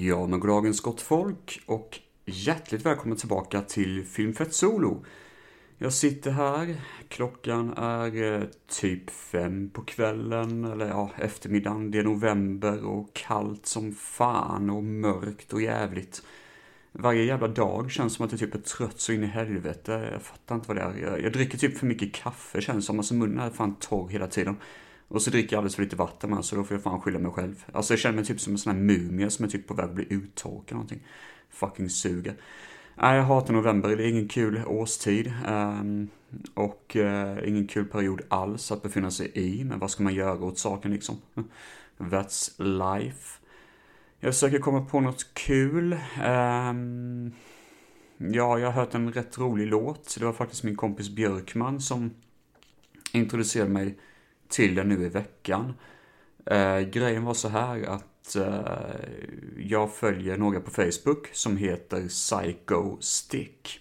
Ja, men goddagens gott folk och hjärtligt välkommen tillbaka till Filmfett Solo. Jag sitter här, klockan är eh, typ fem på kvällen, eller ja, eftermiddagen. Det är november och kallt som fan och mörkt och jävligt. Varje jävla dag känns som att jag typ är trött så in i helvete. Jag fattar inte vad det är. Jag, jag dricker typ för mycket kaffe känns som. Alltså munnen är fan torr hela tiden. Och så dricker jag alldeles för lite vatten med, så då får jag fan skylla mig själv. Alltså jag känner mig typ som en sån här mumie som är typ på väg att bli uttorkad någonting. Fucking suger. Nej, jag hatar november, det är ingen kul årstid. Um, och uh, ingen kul period alls att befinna sig i. Men vad ska man göra åt saken liksom? That's life. Jag försöker komma på något kul. Um, ja, jag har hört en rätt rolig låt. Det var faktiskt min kompis Björkman som introducerade mig till den nu i veckan. Eh, grejen var så här att eh, jag följer några på Facebook som heter Psycho Stick.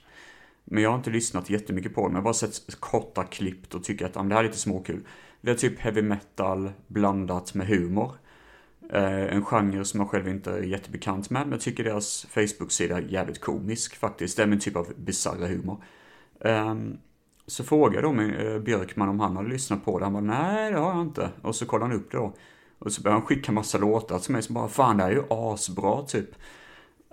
Men jag har inte lyssnat jättemycket på dem, jag har bara sett korta klipp och tycker att det här är lite småkul. Det är typ heavy metal blandat med humor. Eh, en genre som jag själv inte är jättebekant med, men jag tycker deras Facebook-sida är jävligt komisk faktiskt. Det är min typ av bisarra humor. Um, så frågade då eh, Björkman om han hade lyssnat på det. Han bara, nej det har jag inte. Och så kollade han upp det då. Och så började han skicka massa låtar till mig som bara, fan det här är ju asbra typ.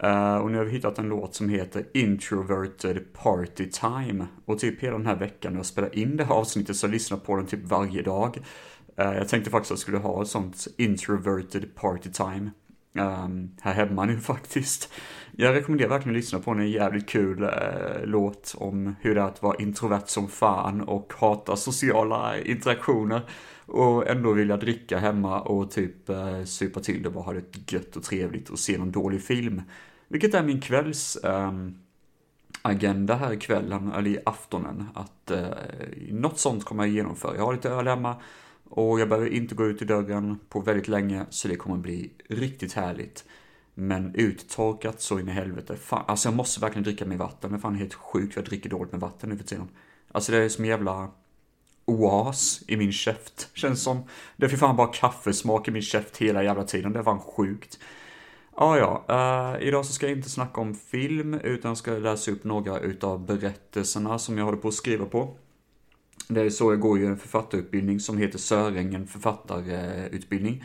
Uh, och nu har vi hittat en låt som heter Introverted Party Time. Och typ hela den här veckan när jag spelar in det här avsnittet så jag lyssnat på den typ varje dag. Uh, jag tänkte faktiskt att jag skulle ha ett sånt Introverted Party Time. Um, här hemma nu faktiskt. Jag rekommenderar verkligen att lyssna på en jävligt kul uh, låt om hur det är att vara introvert som fan och hata sociala interaktioner. Och ändå vilja dricka hemma och typ uh, supa till det och bara ha det gött och trevligt och se någon dålig film. Vilket är min kvälls um, agenda här i kvällen, eller i aftonen, att eh, något sånt kommer jag genomföra. Jag har lite öl hemma, och jag behöver inte gå ut i dörren på väldigt länge, så det kommer bli riktigt härligt. Men uttorkat så in i helvete. Fan, alltså jag måste verkligen dricka mer vatten. Det är fan helt sjukt jag dricker dåligt med vatten nu för tiden. Alltså det är som en jävla oas i min käft, känns som. Det är fan bara kaffesmak i min käft hela jävla tiden. Det är fan sjukt. Ah, ja, ja. Uh, idag så ska jag inte snacka om film, utan ska läsa upp några utav berättelserna som jag håller på att skriva på. Det är så jag går ju en författarutbildning som heter Sörängen författarutbildning.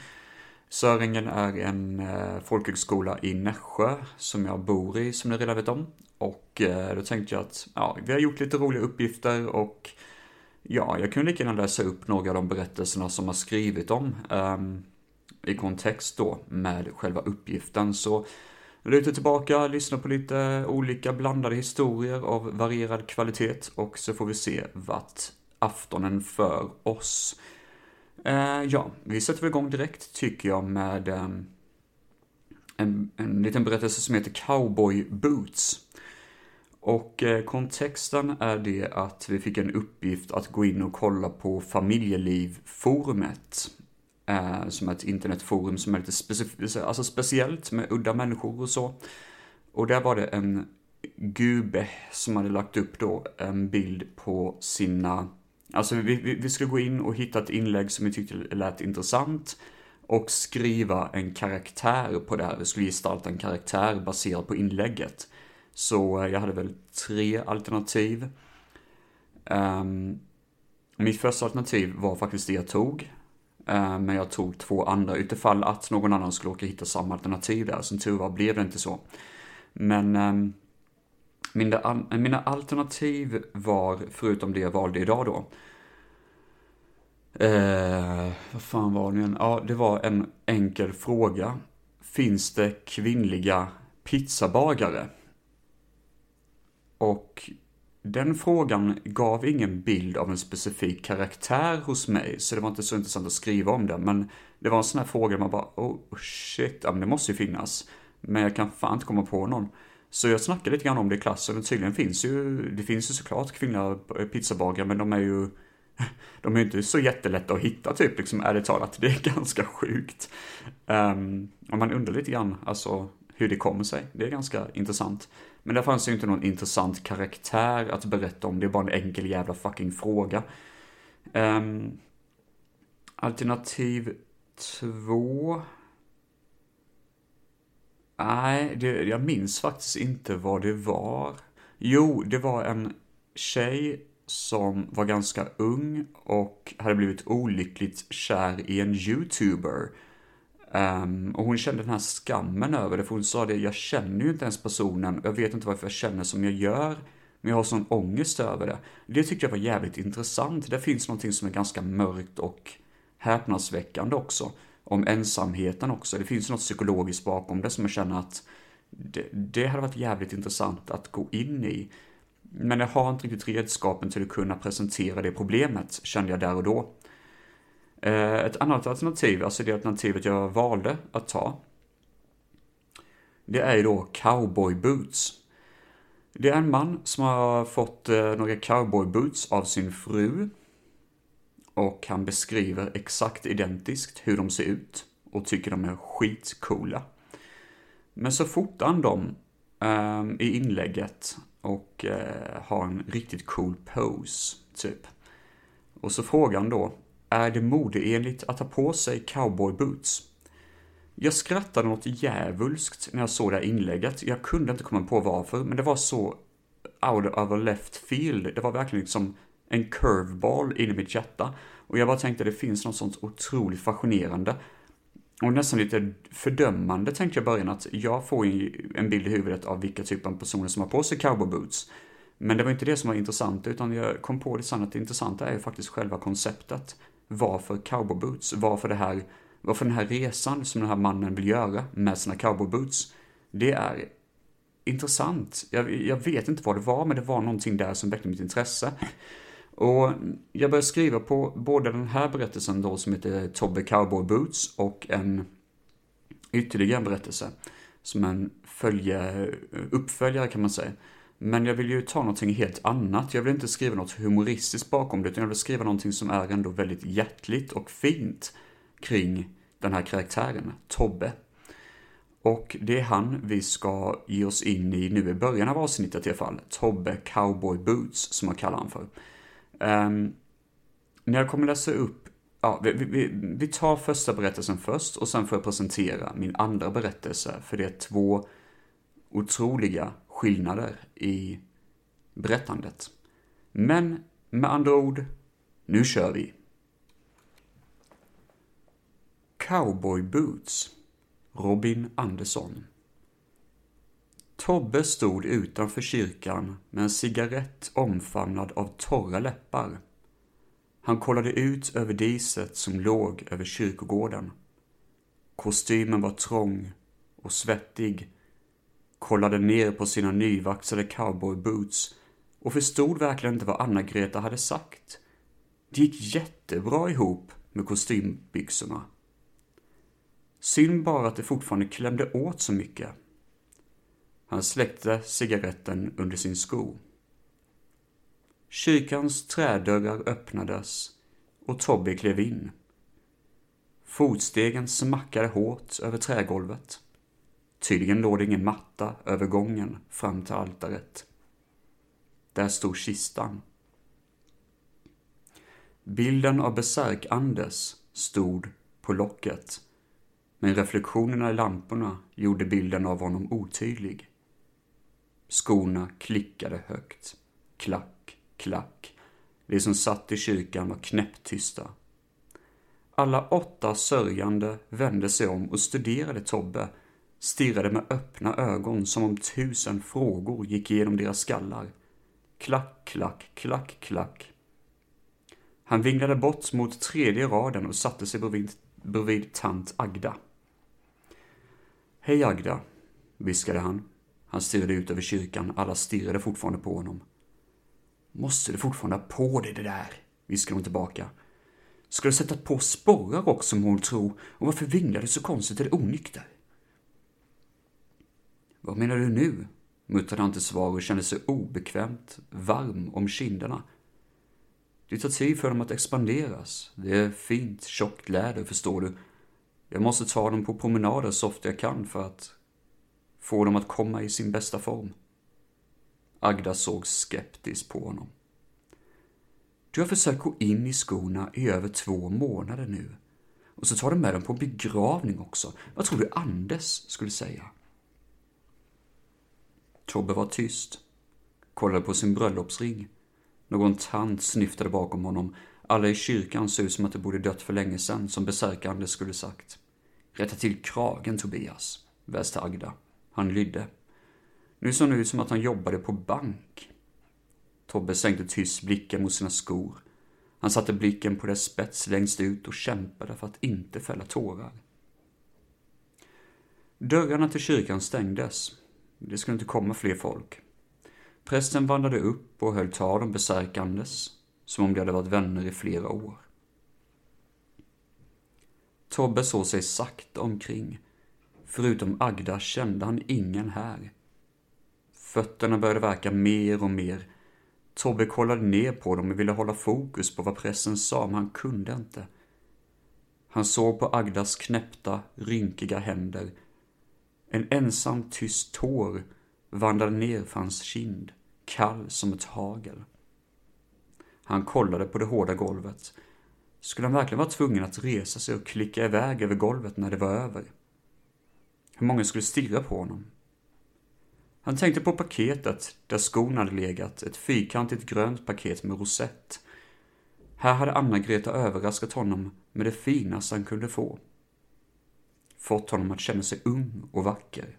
Sörängen är en eh, folkhögskola i Nässjö som jag bor i, som ni redan vet om. Och eh, då tänkte jag att, ja, vi har gjort lite roliga uppgifter och ja, jag kunde lika gärna läsa upp några av de berättelserna som har skrivit om um, i kontext då med själva uppgiften. Så luta tillbaka, lyssna på lite olika blandade historier av varierad kvalitet och så får vi se vart aftonen för oss. Eh, ja, vi sätter väl igång direkt tycker jag med eh, en, en liten berättelse som heter Cowboy Boots. Och eh, kontexten är det att vi fick en uppgift att gå in och kolla på familjelivforumet. Eh, som är ett internetforum som är lite specif- alltså speciellt med udda människor och så. Och där var det en gube som hade lagt upp då en bild på sina Alltså vi, vi, vi skulle gå in och hitta ett inlägg som vi tyckte lät intressant och skriva en karaktär på det här. Vi skulle gestalta en karaktär baserad på inlägget. Så eh, jag hade väl tre alternativ. Um, mitt första alternativ var faktiskt det jag tog. Uh, men jag tog två andra utifall att någon annan skulle åka hitta samma alternativ där. Som tur var blev det inte så. Men um, mina, mina alternativ var, förutom det jag valde idag då, eh, vad fan var det igen? Ja, det var en enkel fråga. Finns det kvinnliga pizzabagare? Och den frågan gav ingen bild av en specifik karaktär hos mig, så det var inte så intressant att skriva om det, men det var en sån här fråga där man bara, oh shit, ja men det måste ju finnas. Men jag kan fan inte komma på någon. Så jag snackade lite grann om det i klassen, och tydligen finns ju, det finns ju såklart kvinnliga eh, pizzabagare, men de är ju, de är ju inte så jättelätta att hitta typ, liksom ärligt talat. Det är ganska sjukt. Um, och man undrar lite grann, alltså, hur det kommer sig. Det är ganska intressant. Men där fanns ju inte någon intressant karaktär att berätta om, det är bara en enkel jävla fucking fråga. Um, alternativ två Nej, det, jag minns faktiskt inte vad det var. Jo, det var en tjej som var ganska ung och hade blivit olyckligt kär i en youtuber. Um, och hon kände den här skammen över det, för hon sa det, jag känner ju inte ens personen, jag vet inte varför jag känner som jag gör, men jag har sån ångest över det. Det tyckte jag var jävligt intressant. Det finns någonting som är ganska mörkt och häpnadsväckande också. Om ensamheten också. Det finns något psykologiskt bakom det som jag känner att det, det hade varit jävligt intressant att gå in i. Men jag har inte riktigt redskapen till att kunna presentera det problemet, kände jag där och då. Eh, ett annat alternativ, alltså det alternativet jag valde att ta, det är ju då cowboy boots. Det är en man som har fått eh, några cowboy boots av sin fru. Och han beskriver exakt identiskt hur de ser ut och tycker de är skitcoola. Men så fotar han dem eh, i inlägget och eh, har en riktigt cool pose, typ. Och så frågar han då, är det modeenligt att ha på sig cowboy boots? Jag skrattade något djävulskt när jag såg det här inlägget. Jag kunde inte komma på varför, men det var så out of left field. Det var verkligen liksom en curveball in i mitt hjärta. Och jag bara tänkte, det finns något sånt otroligt fascinerande. Och nästan lite fördömande tänkte jag i början att jag får en bild i huvudet av vilka typer av personer som har på sig cowboyboots. Men det var inte det som var intressant, utan jag kom på det sen att det intressanta är ju faktiskt själva konceptet. Varför cowboyboots? Varför det här varför den här resan som den här mannen vill göra med sina cowboyboots, det är intressant. Jag, jag, vet inte vad det var, men det var någonting där som väckte mitt intresse. Och jag började skriva på både den här berättelsen då som heter Tobbe Cowboy Boots och en ytterligare en berättelse som en följe, uppföljare kan man säga. Men jag vill ju ta någonting helt annat. Jag vill inte skriva något humoristiskt bakom det, utan jag vill skriva någonting som är ändå väldigt hjärtligt och fint kring den här karaktären, Tobbe. Och det är han vi ska ge oss in i nu i början av avsnittet i alla fall. Tobbe Cowboy Boots, som jag kallar han för. Um, när jag kommer läsa upp, ja, vi, vi, vi tar första berättelsen först och sen får jag presentera min andra berättelse, för det är två otroliga skillnader i berättandet. Men med andra ord, nu kör vi! Cowboy Boots Robin Andersson Tobbe stod utanför kyrkan med en cigarett omfamnad av torra läppar. Han kollade ut över diset som låg över kyrkogården. Kostymen var trång och svettig, kollade ner på sina nyvaxade cowboyboots och förstod verkligen inte vad Anna-Greta hade sagt. Det gick jättebra ihop med kostymbyxorna. Synd bara att det fortfarande klämde åt så mycket. Han släckte cigaretten under sin sko. Kyrkans trädörrar öppnades och Tobbe klev in. Fotstegen smackade hårt över trägolvet. Tydligen låg det ingen matta över gången fram till altaret. Där stod kistan. Bilden av besärk Anders stod på locket men reflektionerna i lamporna gjorde bilden av honom otydlig. Skorna klickade högt. Klack, klack. De som satt i kyrkan var knäpptysta. Alla åtta sörjande vände sig om och studerade Tobbe, stirrade med öppna ögon som om tusen frågor gick igenom deras skallar. Klack, klack, klack, klack. Han vinglade bort mot tredje raden och satte sig bredvid, bredvid tant Agda. Hej Agda, viskade han. Han stirrade ut över kyrkan, alla stirrade fortfarande på honom. Måste du fortfarande ha på dig det där? viskade hon tillbaka. Ska du sätta på sporrar också, må hon tro, och varför vinglar du så konstigt eller onykter? Vad menar du nu? muttrade han till svar och kände sig obekvämt varm om kinderna. Det tar tid för dem att expanderas. Det är fint, tjockt läder, förstår du, jag måste ta dem på promenader så ofta jag kan för att få dem att komma i sin bästa form. Agda såg skeptiskt på honom. Du har försökt gå in i skorna i över två månader nu. Och så tar du med dem på begravning också. Vad tror du Anders skulle säga? Tobbe var tyst. Kollade på sin bröllopsring. Någon tant snyftade bakom honom. Alla i kyrkan såg ut som att de borde dött för länge sedan, som besärkande skulle sagt. Rätta till kragen, Tobias, väste Agda. Han lydde. Nu såg det ut som att han jobbade på bank. Tobbe sänkte tyst blicken mot sina skor. Han satte blicken på dess spets längst ut och kämpade för att inte fälla tårar. Dörrarna till kyrkan stängdes. Det skulle inte komma fler folk. Prästen vandrade upp och höll tal om besärkandes, som om de hade varit vänner i flera år. Tobbe såg sig sakta omkring. Förutom Agda kände han ingen här. Fötterna började verka mer och mer. Tobbe kollade ner på dem och ville hålla fokus på vad prästen sa, men han kunde inte. Han såg på Agdas knäppta, rynkiga händer. En ensam tyst tår vandrade ner för hans kind, kall som ett hagel. Han kollade på det hårda golvet. Skulle han verkligen vara tvungen att resa sig och klicka iväg över golvet när det var över? Hur många skulle stirra på honom? Han tänkte på paketet där skon hade legat, ett fyrkantigt grönt paket med rosett. Här hade Anna-Greta överraskat honom med det finaste han kunde få. Fått honom att känna sig ung och vacker.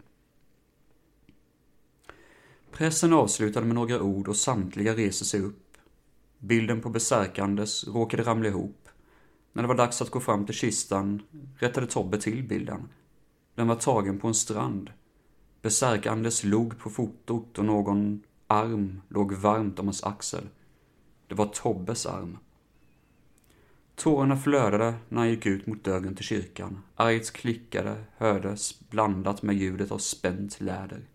Pressen avslutade med några ord och samtliga reser sig upp. Bilden på besärkandes råkade ramla ihop. När det var dags att gå fram till kistan rättade Tobbe till bilden. Den var tagen på en strand. Besärkandes log på fotot och någon arm låg varmt om hans axel. Det var Tobbes arm. Tårarna flödade när han gick ut mot dörren till kyrkan. Argt klickade hördes blandat med ljudet av spänt läder.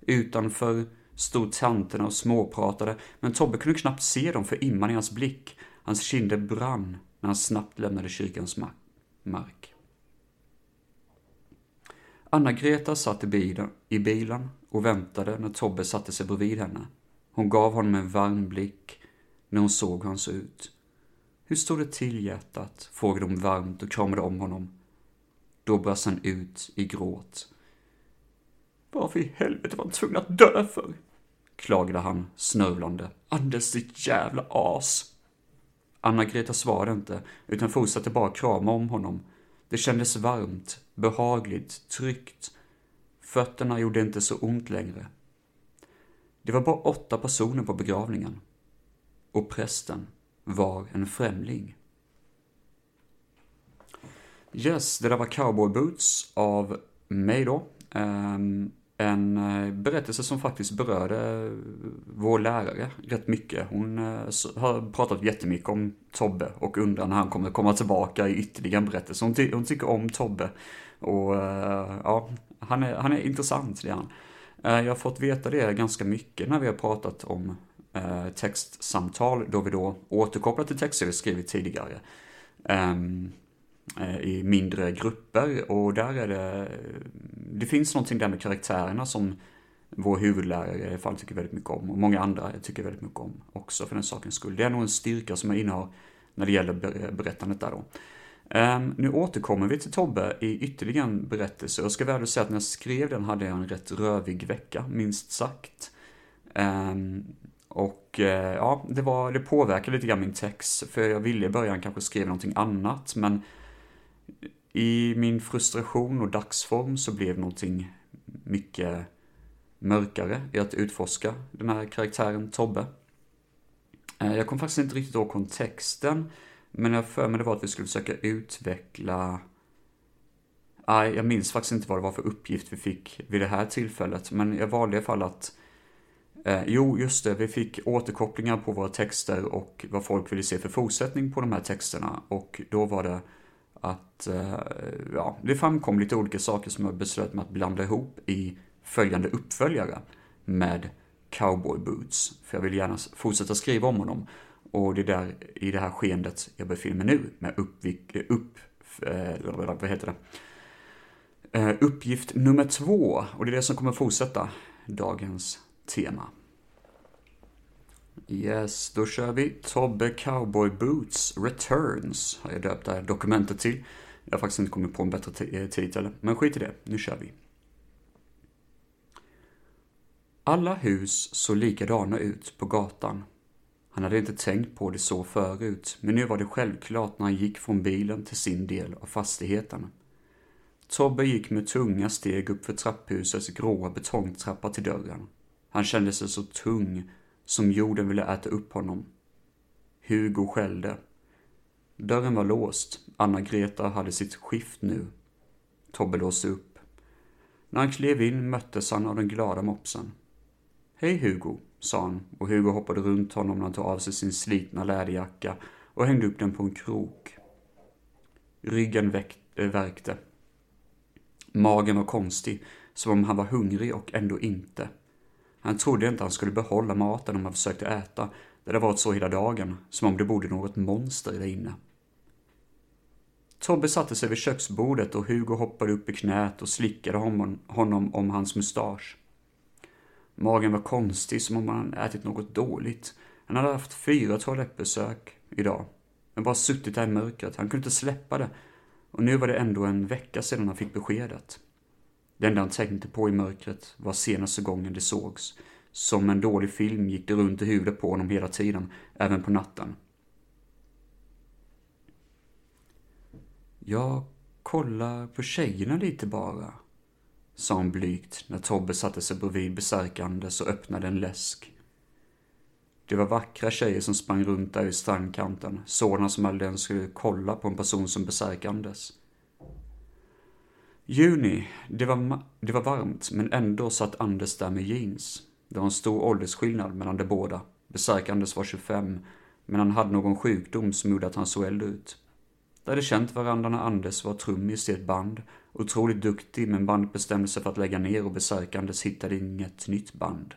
Utanför stod tanterna och småpratade, men Tobbe kunde knappt se dem för imman i hans blick. Hans kinder brann när han snabbt lämnade kyrkans mark. Anna-Greta satt i bilen, i bilen och väntade när Tobbe satte sig bredvid henne. Hon gav honom en varm blick när hon såg hur han såg ut. Hur stod det till hjärtat? frågade hon varmt och kramade om honom. Då brast han ut i gråt. Varför i helvete var han tvungen att dö för? klagade han snörvlande. Anders, ditt jävla as. Anna-Greta svarade inte, utan fortsatte bara krama om honom. Det kändes varmt, behagligt, tryggt. Fötterna gjorde inte så ont längre. Det var bara åtta personer på begravningen. Och prästen var en främling. Yes, det där var Cowboy Boots av mig då. Um, en eh, berättelse som faktiskt berörde eh, vår lärare rätt mycket. Hon eh, har pratat jättemycket om Tobbe och undrar när han kommer komma tillbaka i ytterligare en berättelse. Hon, ty hon tycker om Tobbe och ja, han är, han är intressant det är han. Jag har fått veta det ganska mycket när vi har pratat om textsamtal då vi då återkopplar till texter vi skrivit tidigare. Ehm, Eh, I mindre grupper och där är det, eh, det finns någonting där med karaktärerna som vår huvudlärare i alla fall tycker väldigt mycket om och många andra tycker väldigt mycket om också för den sakens skull. Det är nog en styrka som jag innehar när det gäller berättandet där då. Um, nu återkommer vi till Tobbe i ytterligare en berättelse. Jag ska väl säga att när jag skrev den hade jag en rätt rövig vecka, minst sagt. Um, och uh, ja, det, var, det påverkade lite grann min text, för jag ville i början kanske skriva någonting annat, men i min frustration och dagsform så blev någonting mycket mörkare i att utforska den här karaktären Tobbe. Eh, jag kom faktiskt inte riktigt ihåg kontexten, men jag för mig det var att vi skulle försöka utveckla Nej, jag minns faktiskt inte vad det var för uppgift vi fick vid det här tillfället, men jag valde i alla fall att eh, Jo, just det, vi fick återkopplingar på våra texter och vad folk ville se för fortsättning på de här texterna och då var det att eh, ja, det framkom lite olika saker som jag beslöt mig att blanda ihop i följande uppföljare med Cowboy Boots. För jag vill gärna fortsätta skriva om honom. Och det är där, i det här skeendet jag befinner mig nu med uppvik, eh, upp, eh, vad heter det? Eh, uppgift nummer två, och det är det som kommer fortsätta dagens tema. Yes, då kör vi Tobbe Cowboy Boots Returns, har jag döpt det här dokumentet till. Jag har faktiskt inte kommit på en bättre eh, titel, men skit i det, nu kör vi. Alla hus såg likadana ut på gatan. Han hade inte tänkt på det så förut, men nu var det självklart när han gick från bilen till sin del av fastigheten. Tobbe gick med tunga steg upp för trapphusets gråa betongtrappa till dörren. Han kände sig så tung som jorden ville äta upp honom. Hugo skällde. Dörren var låst. Anna-Greta hade sitt skift nu. Tobbe låste upp. När han klev in möttes han av den glada mopsen. Hej Hugo, sa han och Hugo hoppade runt honom när han tog av sig sin slitna läderjacka och hängde upp den på en krok. Ryggen äh, värkte. Magen var konstig, som om han var hungrig och ändå inte. Han trodde inte han skulle behålla maten om han försökte äta, det hade varit så hela dagen, som om det bodde något monster där inne. Tobbe satte sig vid köksbordet och Hugo hoppade upp i knät och slickade honom om hans mustasch. Magen var konstig, som om han ätit något dåligt. Han hade haft fyra toalettbesök idag, men bara suttit där i mörkret. Han kunde inte släppa det. Och nu var det ändå en vecka sedan han fick beskedet. Det enda han tänkte på i mörkret var senaste gången det sågs. Som en dålig film gick det runt i huvudet på honom hela tiden, även på natten. Jag kollar på tjejerna lite bara, sa hon blygt när Tobbe satte sig bredvid besärkandes och öppnade en läsk. Det var vackra tjejer som sprang runt där i strandkanten, sådana som aldrig ens skulle kolla på en person som besärkandes. Juni, det var, det var varmt, men ändå satt Anders där med jeans. Det var en stor åldersskillnad mellan de båda. Besärkandes var 25, men han hade någon sjukdom som gjorde att han såg äldre ut. De hade känt varandra när Anders var trummis i ett band. Otroligt duktig, men bandet bestämde sig för att lägga ner och besökandes hittade inget nytt band.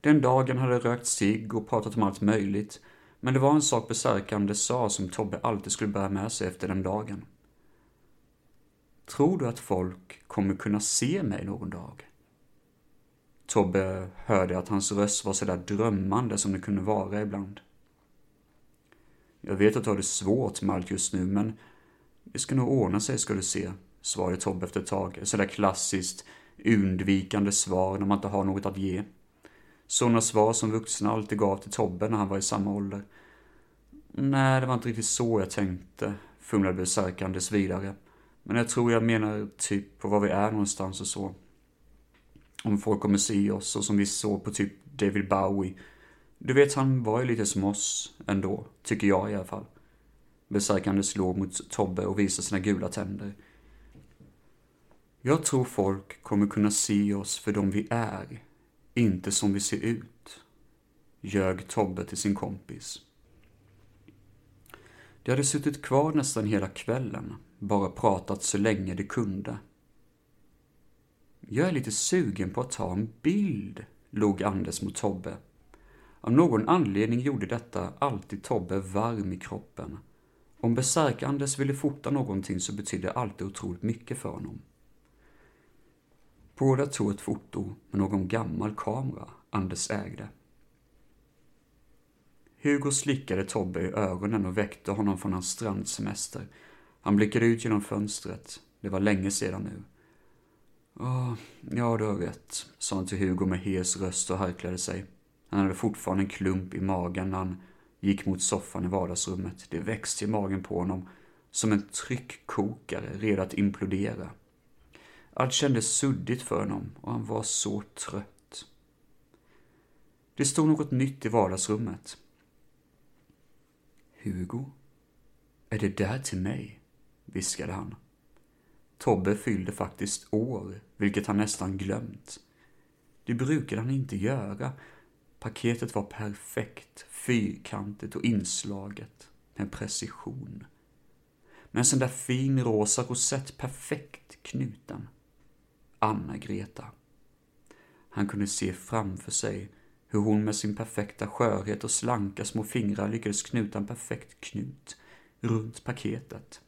Den dagen hade rökt cigg och pratat om allt möjligt, men det var en sak besökande sa som Tobbe alltid skulle bära med sig efter den dagen. Tror du att folk kommer kunna se mig någon dag? Tobbe hörde att hans röst var sådär drömmande som det kunde vara ibland. Jag vet att du har det svårt med allt just nu, men det ska nog ordna sig ska du se, svarade Tobbe efter ett tag. Ett sådär klassiskt undvikande svar när man inte har något att ge. Sådana svar som vuxna alltid gav till Tobbe när han var i samma ålder. Nej, det var inte riktigt så jag tänkte, fumlade besökandes vidare. Men jag tror jag menar typ på var vi är någonstans och så. Om folk kommer se oss och som vi såg på typ David Bowie du vet, han var ju lite som oss ändå, tycker jag i alla fall. Besökande slår mot Tobbe och visar sina gula tänder. Jag tror folk kommer kunna se oss för de vi är, inte som vi ser ut, ljög Tobbe till sin kompis. De hade suttit kvar nästan hela kvällen, bara pratat så länge de kunde. Jag är lite sugen på att ta en bild, log Anders mot Tobbe av någon anledning gjorde detta alltid Tobbe varm i kroppen. Om besärk Anders ville fota någonting så betydde det alltid otroligt mycket för honom. Båda tog ett foto med någon gammal kamera Anders ägde. Hugo slickade Tobbe i ögonen och väckte honom från hans strandsemester. Han blickade ut genom fönstret. Det var länge sedan nu. Åh, ja, du har rätt, sa han till Hugo med hes röst och harklade sig. Han hade fortfarande en klump i magen när han gick mot soffan i vardagsrummet. Det växte i magen på honom som en tryckkokare redo att implodera. Allt kändes suddigt för honom och han var så trött. Det stod något nytt i vardagsrummet. Hugo? Är det där till mig? Viskade han. Tobbe fyllde faktiskt år, vilket han nästan glömt. Det brukade han inte göra Paketet var perfekt, fyrkantigt och inslaget med precision. Med en sån där fin rosa rosett perfekt knuten. Anna-Greta. Han kunde se framför sig hur hon med sin perfekta skörhet och slanka små fingrar lyckades knuta en perfekt knut runt paketet.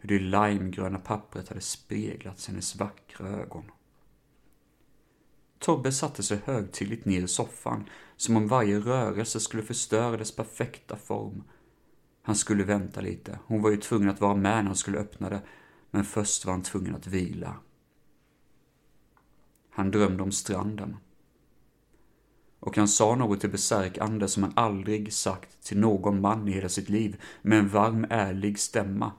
Hur det limegröna pappret hade speglats i hennes vackra ögon. Tobbe satte sig högtidligt ner i soffan, som om varje rörelse skulle förstöra dess perfekta form. Han skulle vänta lite. Hon var ju tvungen att vara med när han skulle öppna det, men först var han tvungen att vila. Han drömde om stranden. Och han sa något till besärkande som han aldrig sagt till någon man i hela sitt liv, med en varm, ärlig stämma.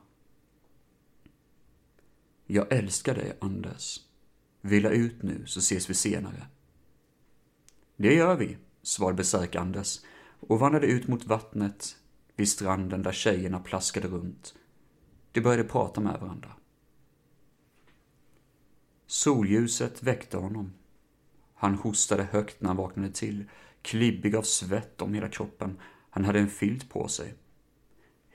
Jag älskar dig, Anders. Vila ut nu, så ses vi senare. Det gör vi, svarade besärk-Anders och vandrade ut mot vattnet vid stranden där tjejerna plaskade runt. De började prata med varandra. Solljuset väckte honom. Han hostade högt när han vaknade till, klibbig av svett om hela kroppen. Han hade en filt på sig.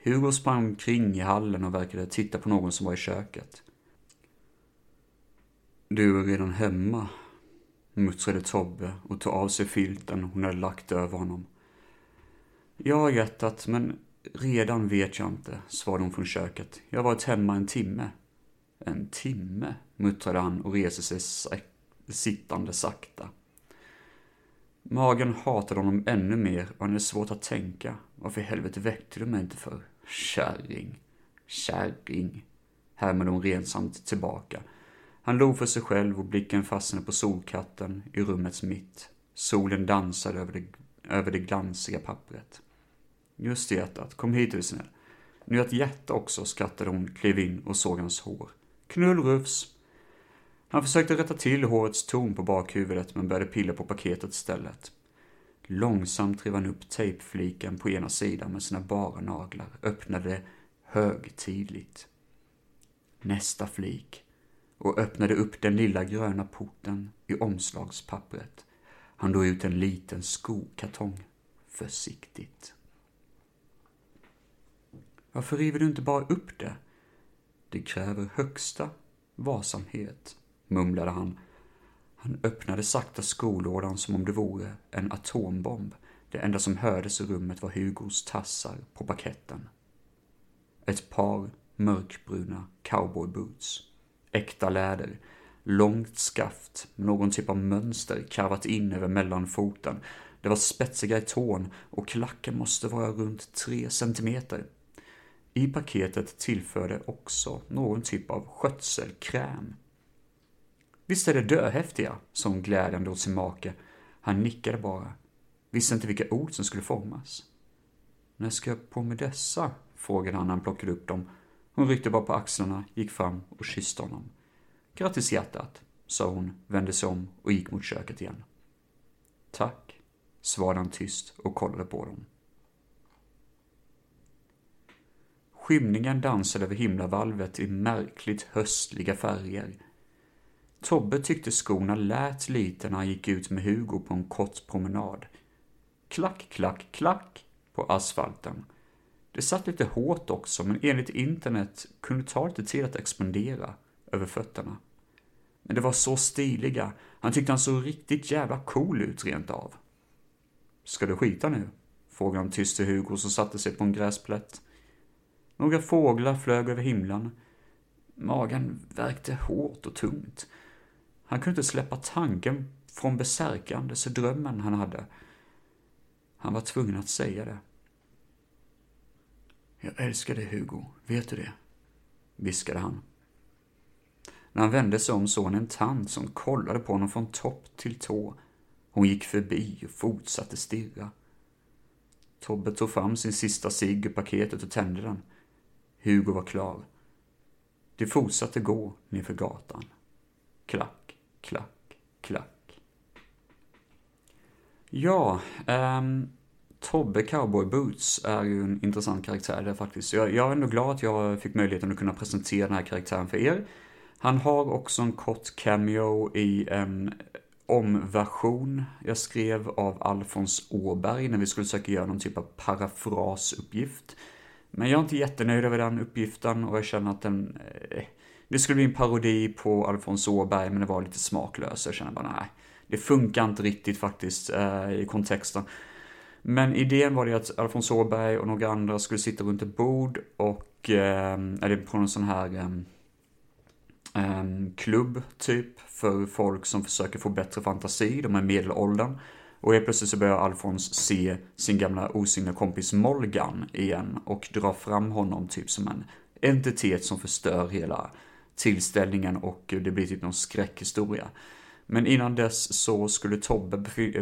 Hugo sprang omkring i hallen och verkade titta på någon som var i köket. Du är redan hemma, muttrade Tobbe och tog av sig filten hon hade lagt över honom. Ja, hjärtat, men redan vet jag inte, svarade hon från köket. Jag har varit hemma en timme. En timme, muttrade han och reste sig sittande sakta. Magen hatade honom ännu mer och han hade svårt att tänka. Varför i helvete väckte du mig inte för? Kärring, kärring, härmade hon rensamt tillbaka. Han log för sig själv och blicken fastnade på solkatten i rummets mitt. Solen dansade över det, över det glansiga pappret. Just det hjärtat, kom hit är du snäll. Nu är ett hjärta också, skrattade hon, klev in och såg hans hår. Knullrufs. Han försökte rätta till hårets ton på bakhuvudet men började pilla på paketet istället. Långsamt rev han upp tejpfliken på ena sidan med sina bara naglar, öppnade högtidligt. Nästa flik och öppnade upp den lilla gröna porten i omslagspappret. Han drog ut en liten skokartong, försiktigt. Varför river du inte bara upp det? Det kräver högsta varsamhet, mumlade han. Han öppnade sakta skolådan som om det vore en atombomb. Det enda som hördes i rummet var Hugos tassar på paketten. Ett par mörkbruna cowboyboots. Äkta läder. Långt skaft någon typ av mönster karvat in över mellanfoten. Det var spetsiga i tån och klacken måste vara runt tre centimeter. I paketet tillförde också någon typ av skötselkräm. Visst är det döhäftiga, Som glädjande åt sin make. Han nickade bara. Visste inte vilka ord som skulle formas. När ska jag på med dessa? frågade han när han plockade upp dem. Hon ryckte bara på axlarna, gick fram och kysste honom. Grattis hjärtat, sa hon, vände sig om och gick mot köket igen. Tack, svarade han tyst och kollade på dem. Skymningen dansade över himlavalvet i märkligt höstliga färger. Tobbe tyckte skorna lät lite när han gick ut med Hugo på en kort promenad. Klack, klack, klack på asfalten. Det satt lite hårt också, men enligt internet kunde ta lite tid att expandera över fötterna. Men det var så stiliga. Han tyckte han såg riktigt jävla cool ut rent av. Ska du skita nu? Frågade han tyst till Hugo som satte sig på en gräsplätt. Några fåglar flög över himlen. Magen värkte hårt och tungt. Han kunde inte släppa tanken från besärkandes drömmen han hade. Han var tvungen att säga det. Jag älskar dig Hugo, vet du det? viskade han. När han vände sig om såg han en tant som kollade på honom från topp till tå. Hon gick förbi och fortsatte stirra. Tobbe tog fram sin sista cigg ur paketet och tände den. Hugo var klar. De fortsatte gå nerför gatan. Klack, klack, klack. Ja, um, Tobbe Cowboy Boots är ju en intressant karaktär där faktiskt. Jag, jag är ändå glad att jag fick möjligheten att kunna presentera den här karaktären för er. Han har också en kort cameo i en omversion jag skrev av Alfons Åberg när vi skulle försöka göra någon typ av parafrasuppgift. Men jag är inte jättenöjd över den uppgiften och jag känner att den... Eh, det skulle bli en parodi på Alfons Åberg men det var lite smaklöst. Jag känner bara nej, det funkar inte riktigt faktiskt eh, i kontexten. Men idén var det att Alfons Åberg och några andra skulle sitta runt ett bord och, ehm, eller på någon sån här ehm, ehm, klubb typ för folk som försöker få bättre fantasi, de är medelåldern. Och helt plötsligt så börjar Alfons se sin gamla osynliga kompis Molgan igen och dra fram honom typ som en entitet som förstör hela tillställningen och det blir typ någon skräckhistoria. Men innan dess så skulle Tobbe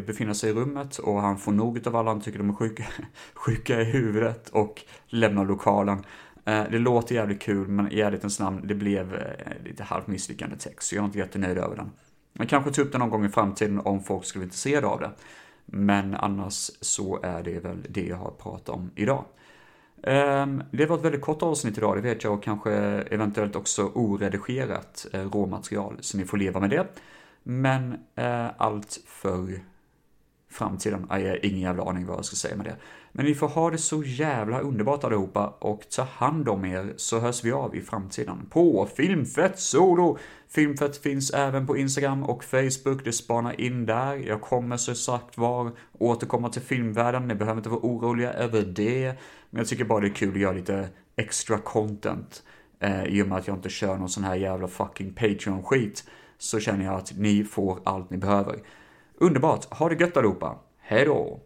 befinna sig i rummet och han får nog av alla han tycker de är sjuka, sjuka i huvudet och lämnar lokalen. Eh, det låter jävligt kul, men i ärlighetens namn, det blev eh, lite halvt misslyckande text, så jag är inte jättenöjd över den. Men kanske ta upp den någon gång i framtiden om folk skulle vara intresserade av det. Men annars så är det väl det jag har pratat om idag. Ehm, det var ett väldigt kort avsnitt idag, det vet jag, och kanske eventuellt också oredigerat eh, råmaterial, så ni får leva med det. Men eh, allt för framtiden. Jag har ingen jävla aning vad jag ska säga med det. Men ni får ha det så jävla underbart allihopa och ta hand om er så hörs vi av i framtiden på Filmfett Solo. Filmfett finns även på Instagram och Facebook, det spanar in där. Jag kommer så sagt var återkomma till filmvärlden, ni behöver inte vara oroliga över det. Men jag tycker bara det är kul att göra lite extra content. Eh, I och med att jag inte kör någon sån här jävla fucking Patreon-skit så känner jag att ni får allt ni behöver. Underbart, ha det gött allihopa. Hej då!